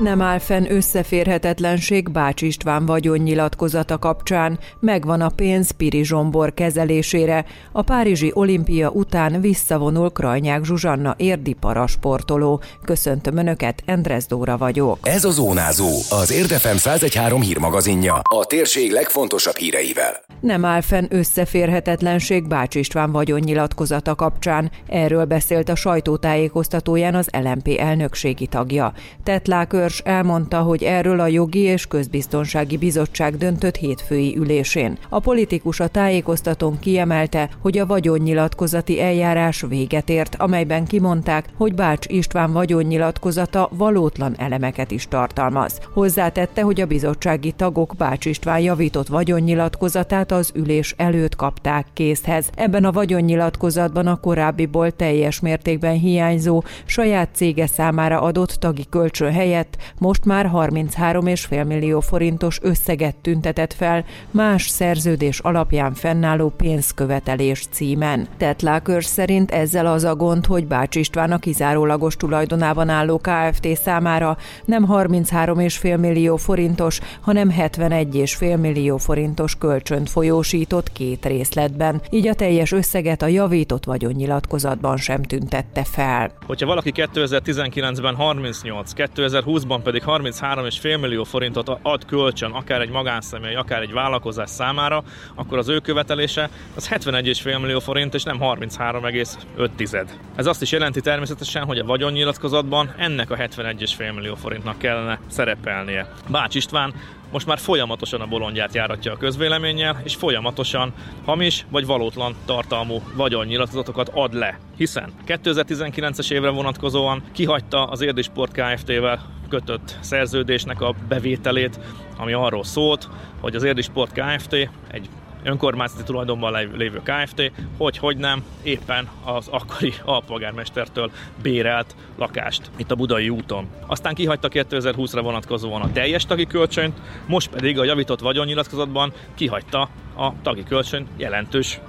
Nem áll fenn összeférhetetlenség Bács István vagyonnyilatkozata kapcsán, megvan a pénz Piri Zsombor kezelésére. A Párizsi olimpia után visszavonul Krajnyák Zsuzsanna érdi parasportoló. Köszöntöm Önöket, Endres Dóra vagyok. Ez a Zónázó, az Érdefem 113 hírmagazinja, a térség legfontosabb híreivel. Nem áll fenn összeférhetetlenség Bács István vagyonnyilatkozata kapcsán. Erről beszélt a sajtótájékoztatóján az LMP elnökségi tagja. Tetlák Törzs elmondta, hogy erről a Jogi és Közbiztonsági Bizottság döntött hétfői ülésén. A politikus a tájékoztatón kiemelte, hogy a vagyonnyilatkozati eljárás véget ért, amelyben kimondták, hogy Bács István vagyonnyilatkozata valótlan elemeket is tartalmaz. Hozzátette, hogy a bizottsági tagok Bács István javított vagyonnyilatkozatát az ülés előtt kapták készhez. Ebben a vagyonnyilatkozatban a korábbiból teljes mértékben hiányzó, saját cége számára adott tagi kölcsön helyett most már 33,5 millió forintos összeget tüntetett fel más szerződés alapján fennálló pénzkövetelés címen. Tetlákör szerint ezzel az a gond, hogy Bács István a kizárólagos tulajdonában álló KFT számára nem 33,5 millió forintos, hanem 71,5 millió forintos kölcsönt folyósított két részletben, így a teljes összeget a javított vagyonnyilatkozatban sem tüntette fel. Hogyha valaki 2019-ben 38, 2020-ban 2020-ban pedig 33,5 millió forintot ad kölcsön akár egy magánszemély, akár egy vállalkozás számára, akkor az ő követelése az 71,5 millió forint, és nem 33,5. Ez azt is jelenti természetesen, hogy a vagyonnyilatkozatban ennek a 71,5 millió forintnak kellene szerepelnie. Bács István most már folyamatosan a bolondját járatja a közvéleménnyel, és folyamatosan hamis vagy valótlan tartalmú vagyonnyilatkozatokat ad le. Hiszen 2019-es évre vonatkozóan kihagyta az Érdisport Kft-vel kötött szerződésnek a bevételét, ami arról szólt, hogy az Érdisport Kft. egy önkormányzati tulajdonban lévő Kft., hogy hogy nem éppen az akkori alpolgármestertől bérelt lakást itt a Budai úton. Aztán kihagyta 2020-ra vonatkozóan a teljes tagi kölcsönt, most pedig a javított vagyonnyilatkozatban kihagyta a tagi kölcsön jelentős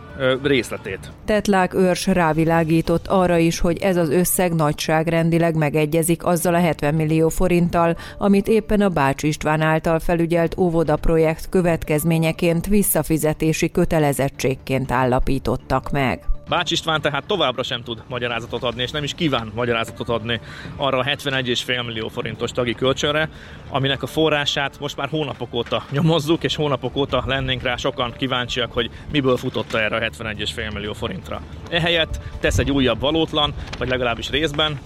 részletét. Tetlák őrs rávilágított arra is, hogy ez az összeg nagyságrendileg megegyezik azzal a 70 millió forinttal, amit éppen a Bács István által felügyelt óvoda projekt következményeként visszafizetési kötelezettségként állapítottak meg. Bács István tehát továbbra sem tud magyarázatot adni, és nem is kíván magyarázatot adni arra a 71,5 millió forintos tagi kölcsönre, aminek a forrását most már hónapok óta nyomozzuk, és hónapok óta lennénk rá sokan kíváncsiak, hogy miből futotta erre a 71,5 millió forintra. Ehelyett tesz egy újabb valótlan, vagy legalábbis részben,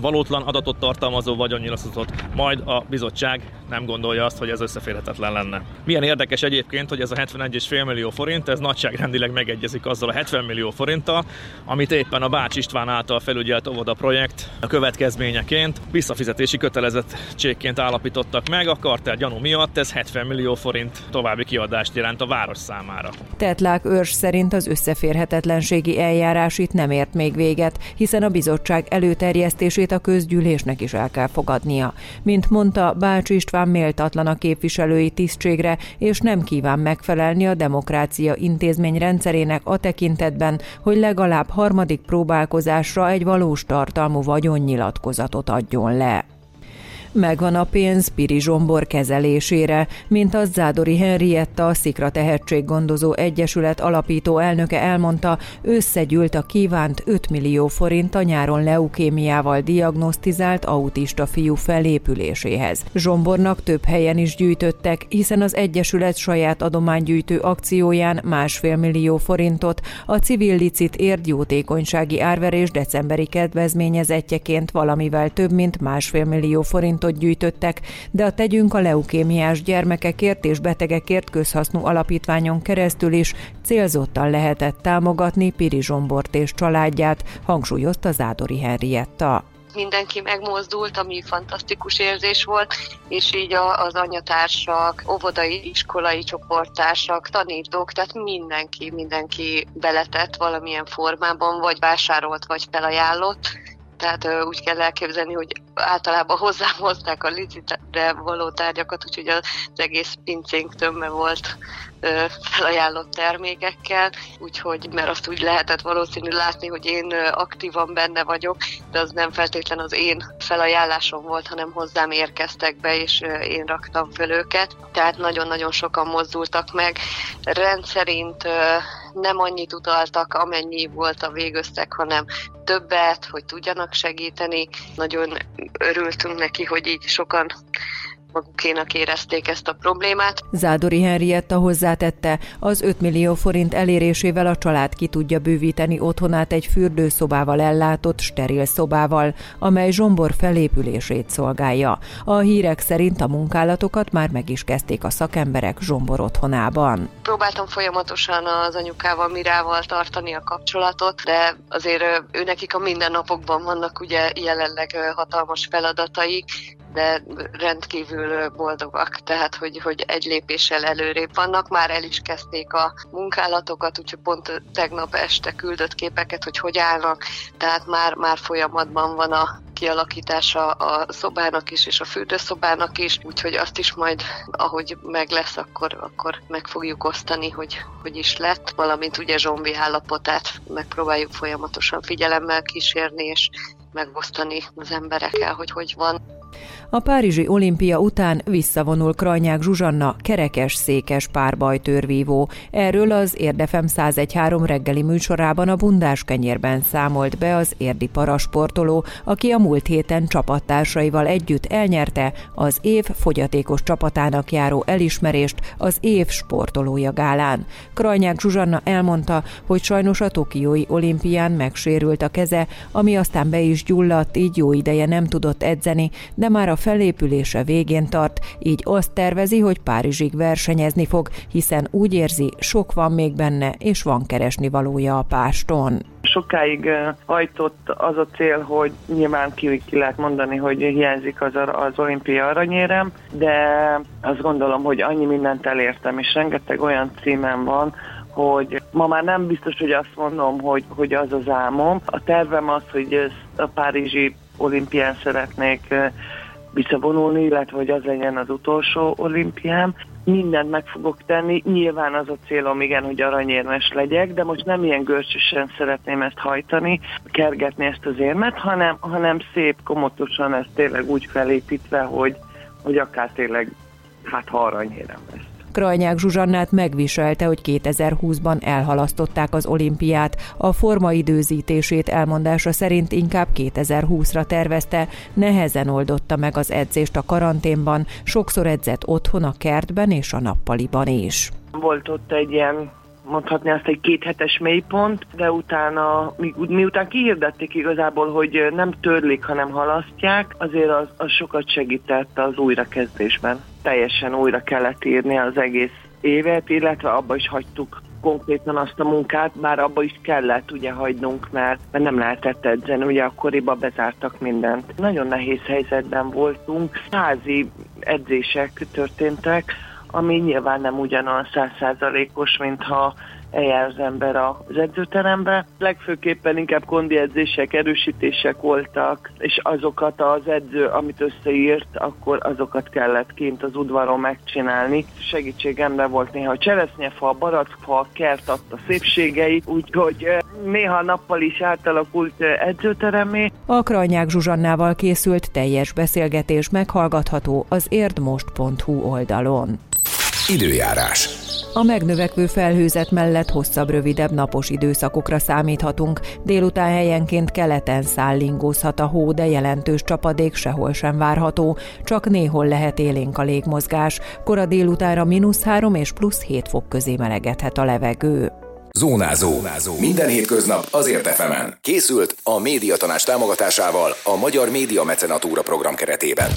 valótlan adatot tartalmazó vagyonnyilatkozatot, majd a bizottság nem gondolja azt, hogy ez összeférhetetlen lenne. Milyen érdekes egyébként, hogy ez a 71,5 millió forint, ez nagyságrendileg megegyezik azzal a 70 millió forinttal, amit éppen a Bács István által felügyelt óvoda projekt a következményeként visszafizetési kötelezettségként állapítottak meg. A kartel gyanú miatt ez 70 millió forint további kiadást jelent a város számára. Tetlák őrs szerint az összeférhetetlenségi eljárás itt nem ért még véget, hiszen a bizottság előterjesztését a közgyűlésnek is el kell fogadnia. Mint mondta, Bács István méltatlan a képviselői tisztségre, és nem kíván megfelelni a demokrácia intézmény rendszerének a tekintetben, hogy legalább harmadik próbálkozásra egy valós tartalmú vagyonnyilatkozatot adjon le. Megvan a pénz Piri Zsombor kezelésére, mint az Zádori Henrietta, a Szikra Tehetséggondozó Egyesület alapító elnöke elmondta, összegyűlt a kívánt 5 millió forint a nyáron leukémiával diagnosztizált autista fiú felépüléséhez. Zsombornak több helyen is gyűjtöttek, hiszen az Egyesület saját adománygyűjtő akcióján másfél millió forintot, a civil licit jótékonysági árverés decemberi kedvezményezettjeként valamivel több mint másfél millió forintot adatot gyűjtöttek, de a Tegyünk a leukémiás gyermekekért és betegekért közhasznú alapítványon keresztül is célzottan lehetett támogatni Piri Zsombort és családját, hangsúlyozta Zádori Henrietta. Mindenki megmozdult, ami fantasztikus érzés volt, és így az anyatársak, óvodai, iskolai csoporttársak, tanítók, tehát mindenki, mindenki beletett valamilyen formában, vagy vásárolt, vagy felajánlott, tehát úgy kell elképzelni, hogy általában hozzám hozták a licitre való tárgyakat, úgyhogy az egész pincénk tömve volt felajánlott termékekkel, úgyhogy mert azt úgy lehetett valószínű látni, hogy én aktívan benne vagyok, de az nem feltétlen az én felajánlásom volt, hanem hozzám érkeztek be, és én raktam fel őket. Tehát nagyon-nagyon sokan mozdultak meg. Rendszerint nem annyit utaltak, amennyi volt a végösszeg, hanem többet, hogy tudjanak segíteni. Nagyon örültünk neki, hogy így sokan magukénak érezték ezt a problémát. Zádori Henrietta hozzátette, az 5 millió forint elérésével a család ki tudja bővíteni otthonát egy fürdőszobával ellátott steril szobával, amely zsombor felépülését szolgálja. A hírek szerint a munkálatokat már meg is kezdték a szakemberek zsombor otthonában. Próbáltam folyamatosan az anyukával, Mirával tartani a kapcsolatot, de azért ő nekik a mindennapokban vannak ugye jelenleg hatalmas feladataik, de rendkívül boldogak, tehát hogy, hogy egy lépéssel előrébb vannak, már el is kezdték a munkálatokat, úgyhogy pont tegnap este küldött képeket, hogy hogy állnak, tehát már, már folyamatban van a kialakítása a szobának is, és a fürdőszobának is, úgyhogy azt is majd, ahogy meg lesz, akkor, akkor meg fogjuk osztani, hogy hogy is lett, valamint ugye zsombi állapotát megpróbáljuk folyamatosan figyelemmel kísérni, és megosztani az emberekkel, hogy hogy van. A Párizsi olimpia után visszavonul Krajnyák Zsuzsanna kerekes-székes párbajtőrvívó. Erről az Érdefem 1013 reggeli műsorában a bundás kenyérben számolt be az érdi parasportoló, aki a múlt héten csapattársaival együtt elnyerte az év fogyatékos csapatának járó elismerést az év sportolója gálán. Krajnyák Zsuzsanna elmondta, hogy sajnos a Tokiói olimpián megsérült a keze, ami aztán be is gyulladt, így jó ideje nem tudott edzeni, de már a felépülése végén tart, így azt tervezi, hogy Párizsig versenyezni fog, hiszen úgy érzi, sok van még benne, és van keresni valója a páston sokáig hajtott az a cél, hogy nyilván ki, ki lehet mondani, hogy hiányzik az, az olimpia aranyérem, de azt gondolom, hogy annyi mindent elértem, és rengeteg olyan címem van, hogy ma már nem biztos, hogy azt mondom, hogy, hogy az az álmom. A tervem az, hogy a Párizsi olimpián szeretnék visszavonulni, illetve hogy az legyen az utolsó olimpiám. Mindent meg fogok tenni, nyilván az a célom, igen, hogy aranyérmes legyek, de most nem ilyen görcsösen szeretném ezt hajtani, kergetni ezt az érmet, hanem, hanem szép, komotosan ezt tényleg úgy felépítve, hogy, hogy akár tényleg, hát ha aranyérem lesz. Krajnyák Zsuzsannát megviselte, hogy 2020-ban elhalasztották az olimpiát. A formaidőzítését elmondása szerint inkább 2020-ra tervezte, nehezen oldotta meg az edzést a karanténban, sokszor edzett otthon a kertben és a nappaliban is. Volt ott egy ilyen mondhatni azt egy kéthetes mélypont, de utána, mi, miután kihirdették igazából, hogy nem törlik, hanem halasztják, azért az, az sokat segített az újrakezdésben. Teljesen újra kellett írni az egész évet, illetve abba is hagytuk konkrétan azt a munkát, bár abba is kellett ugye hagynunk, mert, mert nem lehetett edzeni, ugye akkoriban bezártak mindent. Nagyon nehéz helyzetben voltunk, házi edzések történtek, ami nyilván nem ugyanolyan százszázalékos, mintha eljár az ember az edzőterembe. Legfőképpen inkább kondi edzések, erősítések voltak, és azokat az edző, amit összeírt, akkor azokat kellett kint az udvaron megcsinálni. Segítségemre volt néha a cseresznyefa, a barackfa, a kert adta szépségeit, úgyhogy néha nappal is átalakult edzőteremé. A Krajnyák Zsuzsannával készült teljes beszélgetés meghallgatható az érdmost.hu oldalon. Időjárás. A megnövekvő felhőzet mellett hosszabb, rövidebb napos időszakokra számíthatunk. Délután helyenként keleten szállingózhat a hó, de jelentős csapadék sehol sem várható. Csak néhol lehet élénk a légmozgás. Kora délutára mínusz 3 és plusz 7 fok közé melegedhet a levegő. Zónázó. Zónázó. Minden hétköznap azért efemen. Készült a médiatanás támogatásával a Magyar Média Mecenatúra program keretében.